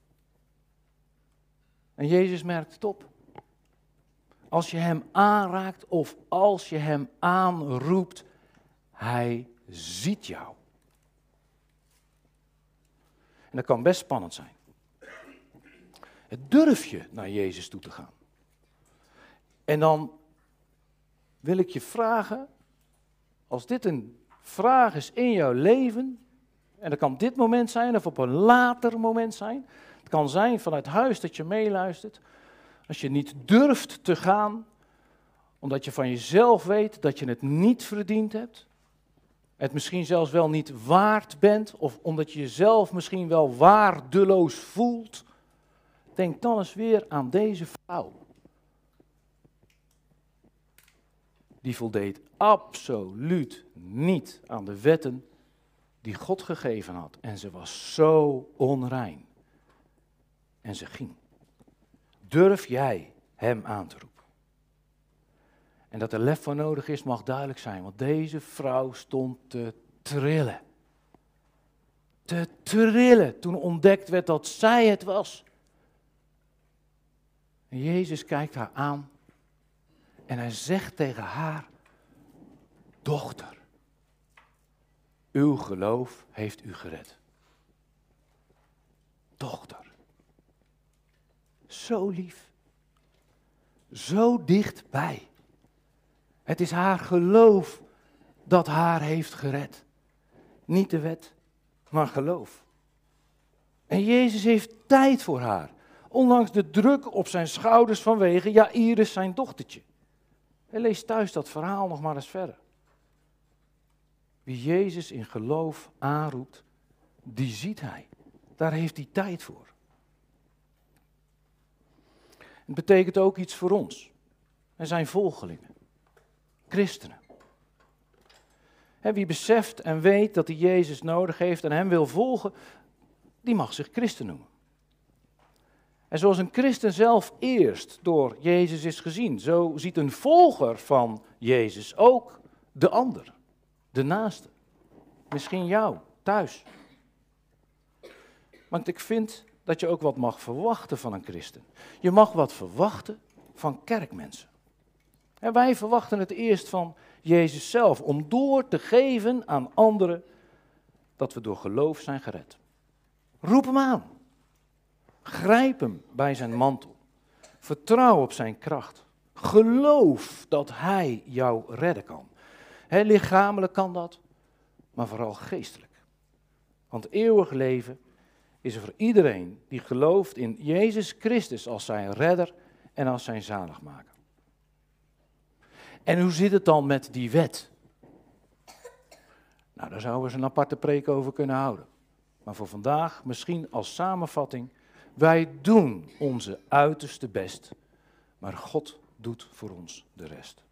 En Jezus merkt het op. Als je hem aanraakt of als je hem aanroept, hij ziet jou. En dat kan best spannend zijn. Durf je naar Jezus toe te gaan? En dan wil ik je vragen, als dit een vraag is in jouw leven, en dat kan dit moment zijn of op een later moment zijn, het kan zijn vanuit huis dat je meeluistert, als je niet durft te gaan, omdat je van jezelf weet dat je het niet verdiend hebt, het misschien zelfs wel niet waard bent, of omdat je jezelf misschien wel waardeloos voelt, denk dan eens weer aan deze vrouw. Die voldeed absoluut niet aan de wetten die God gegeven had. En ze was zo onrein. En ze ging. Durf jij hem aan te roepen? En dat er lef voor nodig is, mag duidelijk zijn. Want deze vrouw stond te trillen. Te trillen toen ontdekt werd dat zij het was. En Jezus kijkt haar aan en hij zegt tegen haar, dochter, uw geloof heeft u gered. Dochter. Zo lief. Zo dichtbij. Het is haar geloof dat haar heeft gered. Niet de wet, maar geloof. En Jezus heeft tijd voor haar. Ondanks de druk op zijn schouders vanwege Jairus zijn dochtertje. En lees thuis dat verhaal nog maar eens verder. Wie Jezus in geloof aanroept, die ziet hij. Daar heeft hij tijd voor. Het betekent ook iets voor ons. En zijn volgelingen. Christenen. wie beseft en weet dat hij Jezus nodig heeft en hem wil volgen, die mag zich christen noemen. En zoals een christen zelf eerst door Jezus is gezien, zo ziet een volger van Jezus ook de ander, de naaste. Misschien jou, thuis. Want ik vind dat je ook wat mag verwachten van een christen. Je mag wat verwachten van kerkmensen. En wij verwachten het eerst van Jezus zelf, om door te geven aan anderen dat we door geloof zijn gered. Roep hem aan. Grijp hem bij zijn mantel. Vertrouw op zijn kracht. Geloof dat hij jou redden kan. He, lichamelijk kan dat, maar vooral geestelijk. Want eeuwig leven is er voor iedereen die gelooft in Jezus Christus als zijn redder en als zijn zaligmaker. En hoe zit het dan met die wet? Nou, daar zouden we eens een aparte preek over kunnen houden. Maar voor vandaag misschien als samenvatting wij doen onze uiterste best, maar God doet voor ons de rest.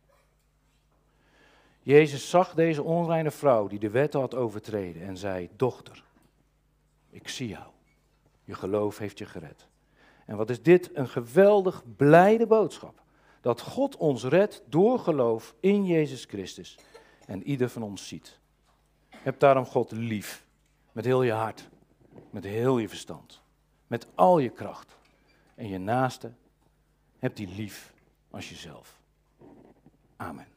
Jezus zag deze onreine vrouw die de wet had overtreden en zei: Dochter, ik zie jou. Je geloof heeft je gered. En wat is dit een geweldig blijde boodschap. Dat God ons redt door geloof in Jezus Christus. En ieder van ons ziet. Heb daarom God lief. Met heel je hart. Met heel je verstand. Met al je kracht. En je naaste. Heb die lief als jezelf. Amen.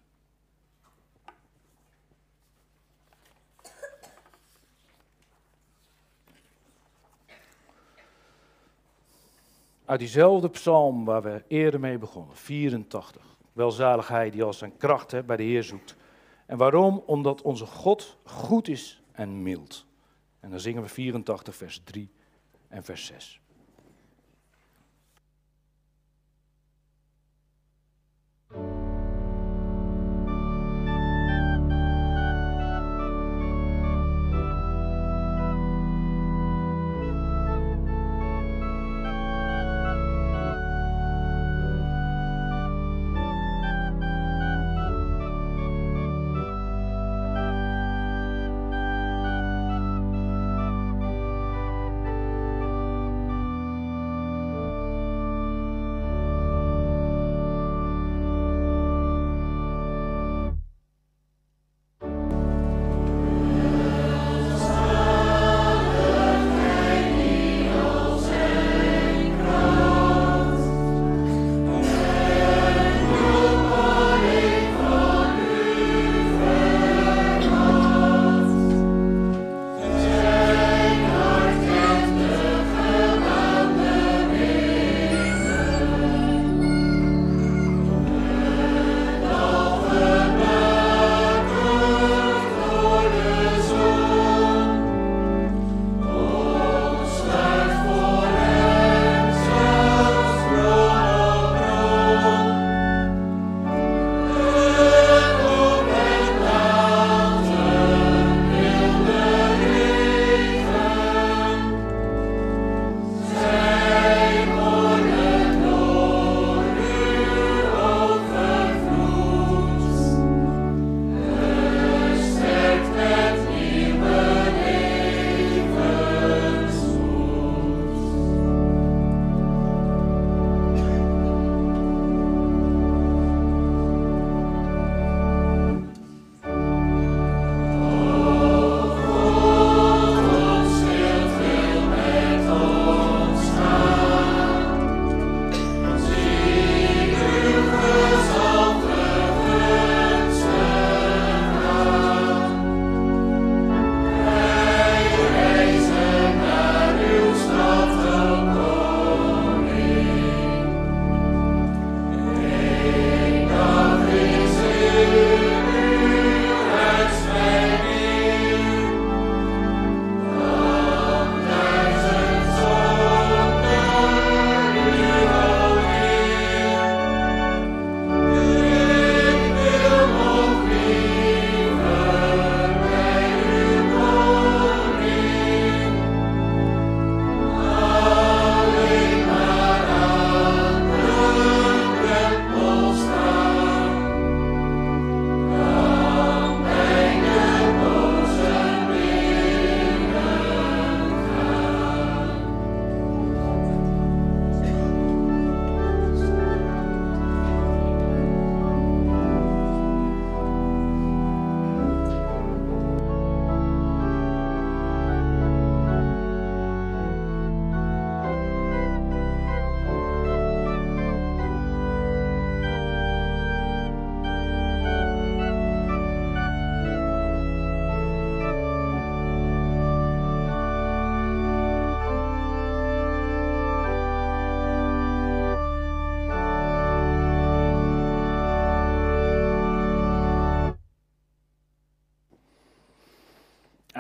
Uit diezelfde psalm waar we eerder mee begonnen, 84. Welzalig hij die als zijn kracht hè, bij de Heer zoekt. En waarom? Omdat onze God goed is en mild. En dan zingen we 84, vers 3 en vers 6.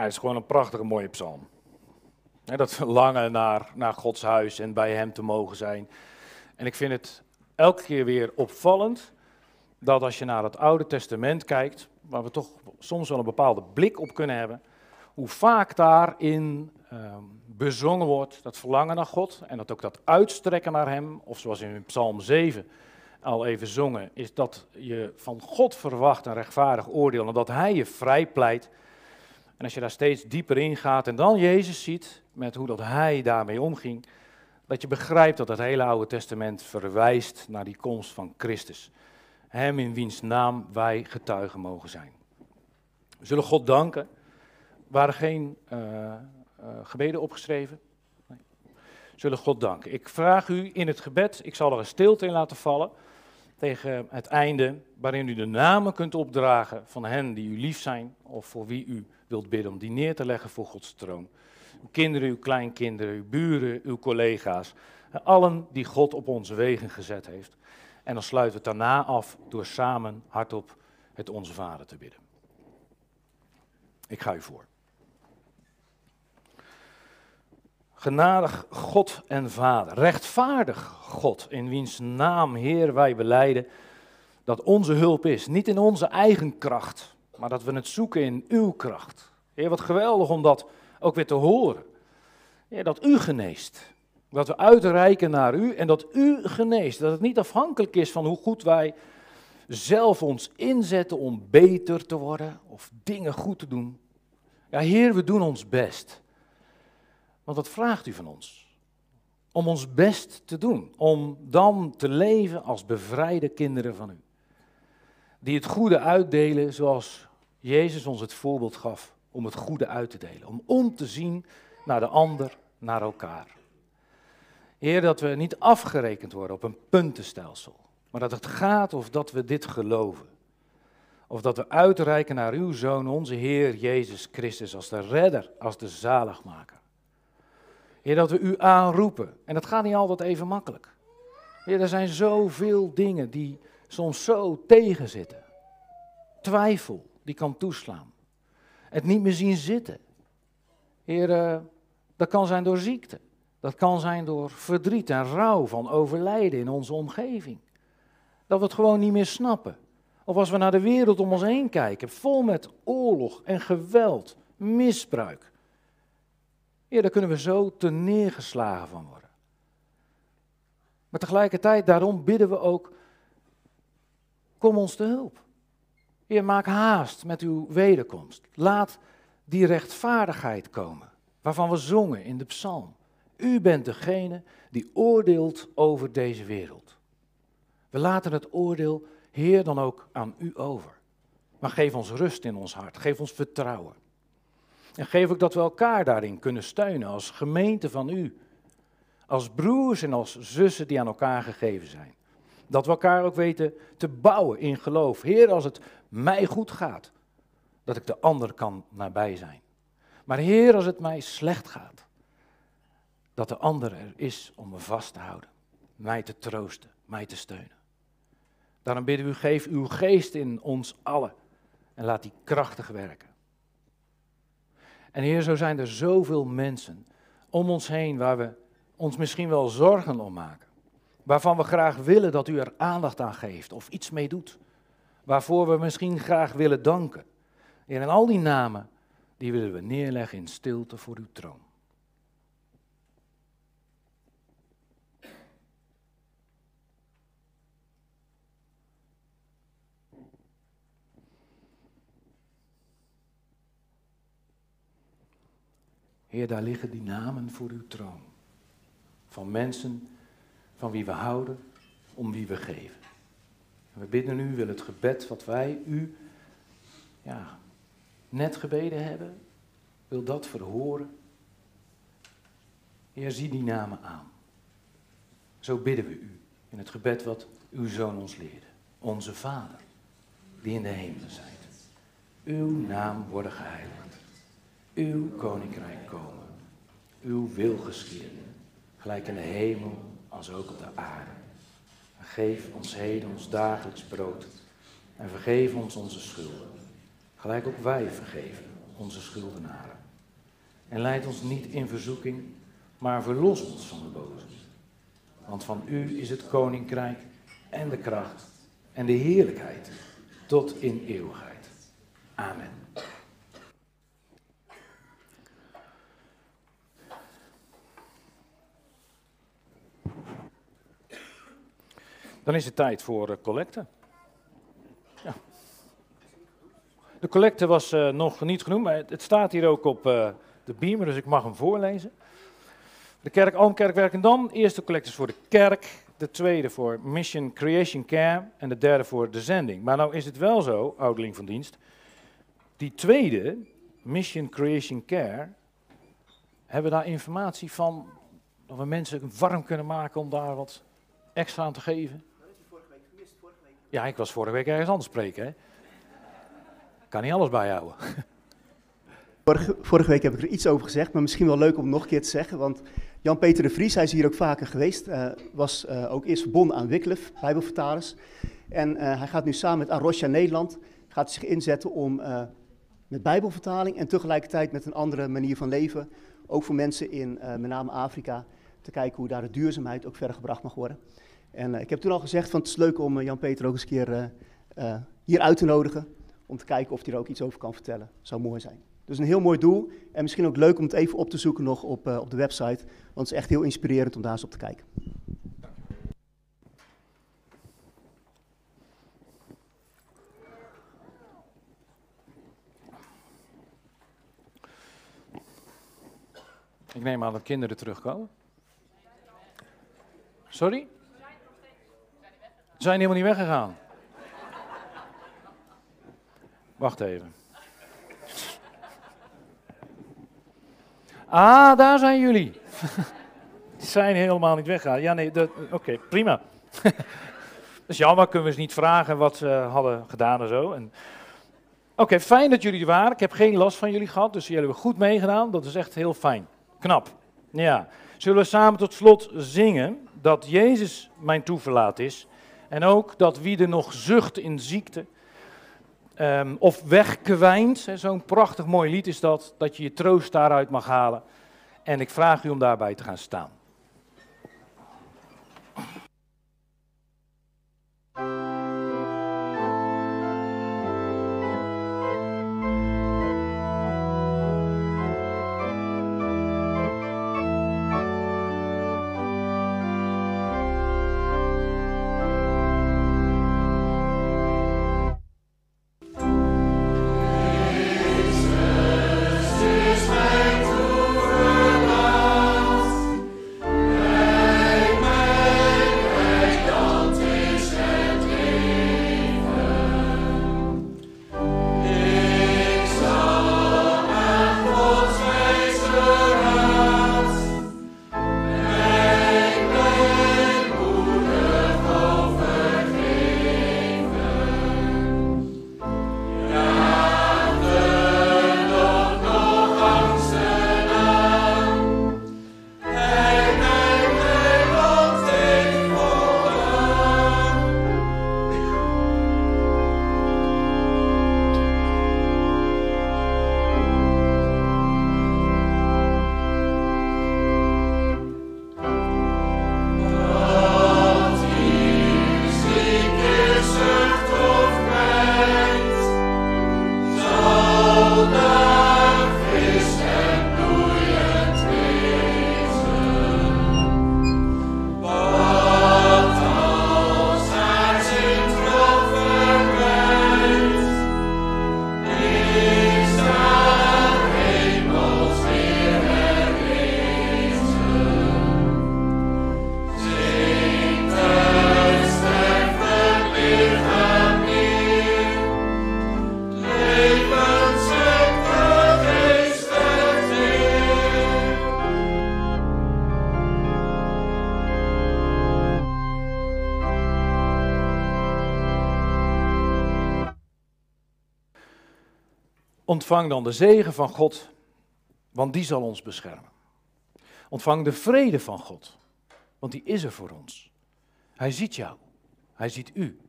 Het is gewoon een prachtige mooie psalm. Dat verlangen naar, naar Gods huis en bij Hem te mogen zijn. En ik vind het elke keer weer opvallend dat als je naar het Oude Testament kijkt, waar we toch soms wel een bepaalde blik op kunnen hebben, hoe vaak daarin ehm, bezongen wordt dat verlangen naar God en dat ook dat uitstrekken naar Hem, of zoals in Psalm 7 al even zongen, is dat je van God verwacht een rechtvaardig oordeel en dat Hij je vrijpleit En als je daar steeds dieper in gaat en dan Jezus ziet met hoe dat hij daarmee omging, dat je begrijpt dat het hele Oude Testament verwijst naar die komst van Christus. Hem in wiens naam wij getuigen mogen zijn. We zullen God danken. Er waren geen eh, eh, gebeden opgeschreven. Nee. Zullen God danken. Ik vraag u in het gebed, ik zal er een stilte in laten vallen tegen het einde, waarin u de namen kunt opdragen van hen die u lief zijn of voor wie u wilt bidden om die neer te leggen voor Gods troon. Uw kinderen, uw kleinkinderen, uw buren, uw collega's, allen die God op onze wegen gezet heeft. En dan sluiten we het daarna af door samen hardop het Onze Vader te bidden. Ik ga u voor. Genadig God en Vader, rechtvaardig God, in wiens naam, Heer, wij beleiden dat onze hulp is, niet in onze eigen kracht, maar dat we het zoeken in uw kracht. Heer, wat geweldig om dat ook weer te horen. Heer, dat u geneest, dat we uitreiken naar u en dat u geneest, dat het niet afhankelijk is van hoe goed wij zelf ons inzetten om beter te worden of dingen goed te doen. Ja, Heer, we doen ons best. Want wat vraagt u van ons? Om ons best te doen, om dan te leven als bevrijde kinderen van u. Die het goede uitdelen zoals Jezus ons het voorbeeld gaf om het goede uit te delen. Om om te zien naar de ander, naar elkaar. Heer, dat we niet afgerekend worden op een puntenstelsel, maar dat het gaat of dat we dit geloven. Of dat we uitreiken naar uw Zoon, onze Heer Jezus Christus, als de redder, als de zaligmaker. Dat we u aanroepen. En dat gaat niet altijd even makkelijk. Er zijn zoveel dingen die soms zo tegenzitten. Twijfel die kan toeslaan. Het niet meer zien zitten. Uh, dat kan zijn door ziekte. Dat kan zijn door verdriet en rouw van overlijden in onze omgeving. Dat we het gewoon niet meer snappen. Of als we naar de wereld om ons heen kijken, vol met oorlog en geweld, misbruik. Ja, daar kunnen we zo te neergeslagen van worden. Maar tegelijkertijd, daarom bidden we ook, kom ons te hulp. Heer, maak haast met uw wederkomst. Laat die rechtvaardigheid komen, waarvan we zongen in de psalm. U bent degene die oordeelt over deze wereld. We laten het oordeel, Heer, dan ook aan u over. Maar geef ons rust in ons hart, geef ons vertrouwen. En geef ook dat we elkaar daarin kunnen steunen als gemeente van u. Als broers en als zussen die aan elkaar gegeven zijn. Dat we elkaar ook weten te bouwen in geloof. Heer, als het mij goed gaat, dat ik de ander kan nabij zijn. Maar Heer, als het mij slecht gaat, dat de ander er is om me vast te houden. Mij te troosten, mij te steunen. Daarom bidden we u, geef uw geest in ons allen en laat die krachtig werken. En Heer, zo zijn er zoveel mensen om ons heen waar we ons misschien wel zorgen om maken. Waarvan we graag willen dat u er aandacht aan geeft of iets mee doet. Waarvoor we misschien graag willen danken. Heer, en al die namen, die willen we neerleggen in stilte voor uw troon. Heer, daar liggen die namen voor uw troon. Van mensen van wie we houden, om wie we geven. En we bidden u, wil het gebed wat wij u ja, net gebeden hebben, wil dat verhoren. Heer, zie die namen aan. Zo bidden we u in het gebed wat uw zoon ons leerde. Onze Vader, die in de hemelen zijt. Uw naam worden geheiligd uw koninkrijk komen, uw wil geschieden, gelijk in de hemel als ook op de aarde. Geef ons heden ons dagelijks brood en vergeef ons onze schulden, gelijk ook wij vergeven onze schuldenaren. En leid ons niet in verzoeking, maar verlos ons van de boze. Want van u is het koninkrijk en de kracht en de heerlijkheid tot in eeuwigheid. Amen. Dan is het tijd voor uh, collecte. Ja. De collecte was eh, nog niet genoemd, maar het, het staat hier ook op eh, de beamer, dus ik mag hem voorlezen. De kerk Almkerk Werkendam, eerste collecte is voor de kerk, de tweede voor Mission Creation Care en de derde voor de zending. Maar nou is het wel zo, ouderling van dienst, die tweede, Mission Creation Care, hebben we daar informatie van dat we mensen warm kunnen maken om daar wat extra aan te geven? Ja, ik was vorige week ergens anders spreken, hè. Kan niet alles bijhouden. Vorige, vorige week heb ik er iets over gezegd, maar misschien wel leuk om nog een keer te zeggen. Want Jan-Peter de Vries, hij is hier ook vaker geweest, eh, was eh, ook eerst verbonden aan Wycliffe, Bijbelvertalers. En eh, hij gaat nu samen met Arosha Nederland, gaat zich inzetten om met Bijbelvertaling en tegelijkertijd met een andere manier van leven, ook voor mensen in met name Afrika, te kijken hoe daar de duurzaamheid ook verder gebracht mag worden. En eh, ik heb toen al gezegd van het is leuk om eh, Jan-Peter ook eens een keer eh, hier uit te nodigen, om te kijken of hij er ook iets over kan vertellen. Zou mooi zijn. Dus een heel mooi doel. En misschien ook leuk om het even op te zoeken nog op, op de website. Want het is echt heel inspirerend om daar eens op te kijken. Ik neem aan dat kinderen terugkomen. Sorry? Zijn helemaal niet weggegaan. Wacht even. Ah, daar zijn jullie. Ze zijn helemaal niet weggegaan. Ja, nee, oké, prima. Dat is jammer, kunnen we ze niet vragen wat ze hadden gedaan en zo. En Oké, fijn dat jullie er waren. Ik heb geen last van jullie gehad, dus jullie hebben goed meegedaan. Dat is echt heel fijn. Knap. Ja. Zullen we samen tot slot zingen dat Jezus mijn toeverlaat is. En ook dat wie er nog zucht in ziekte ehm, of wegkwijnt. Zo'n prachtig mooi lied is dat, dat je je troost daaruit mag halen. En ik vraag u om daarbij te gaan staan. Ontvang dan de zegen van God, want die zal ons beschermen. Ontvang de vrede van God, want die is er voor ons. Hij ziet jou, hij ziet u,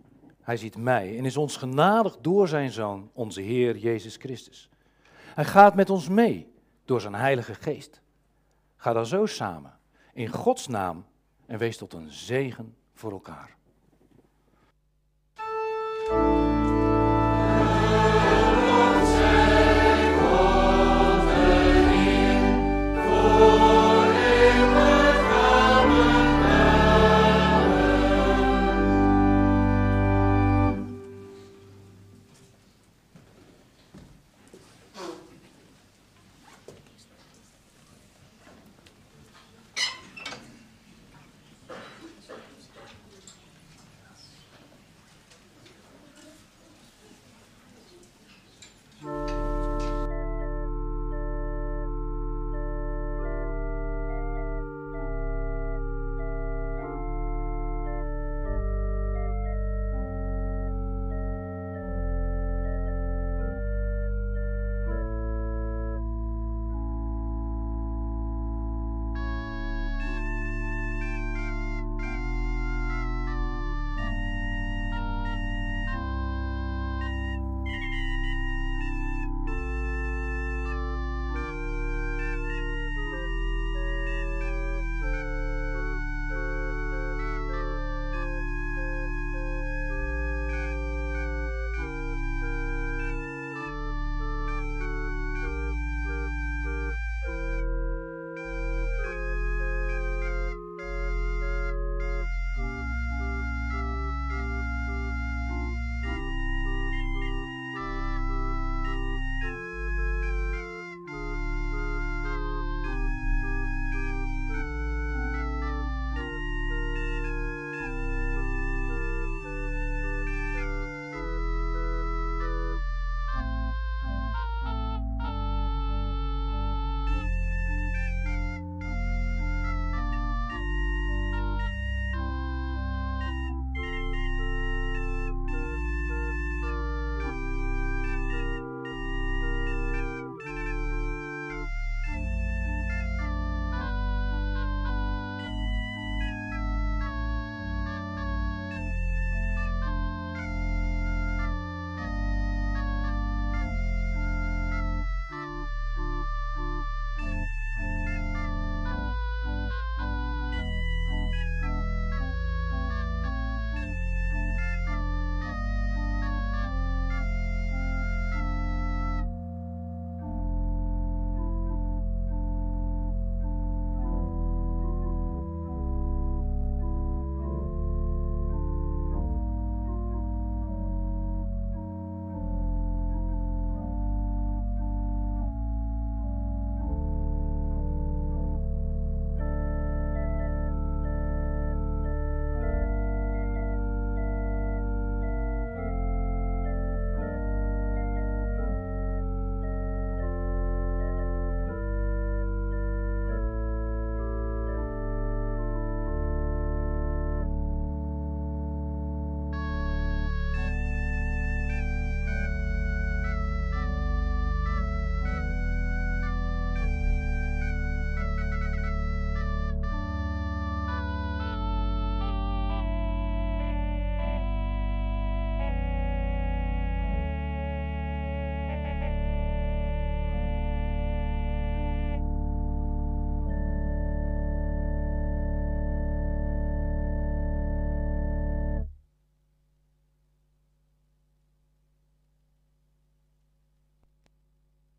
hij ziet mij en is ons genadig door zijn Zoon, onze Heer Jezus Christus. Hij gaat met ons mee door zijn Heilige Geest. Ga dan zo samen in Gods naam en wees tot een zegen voor elkaar.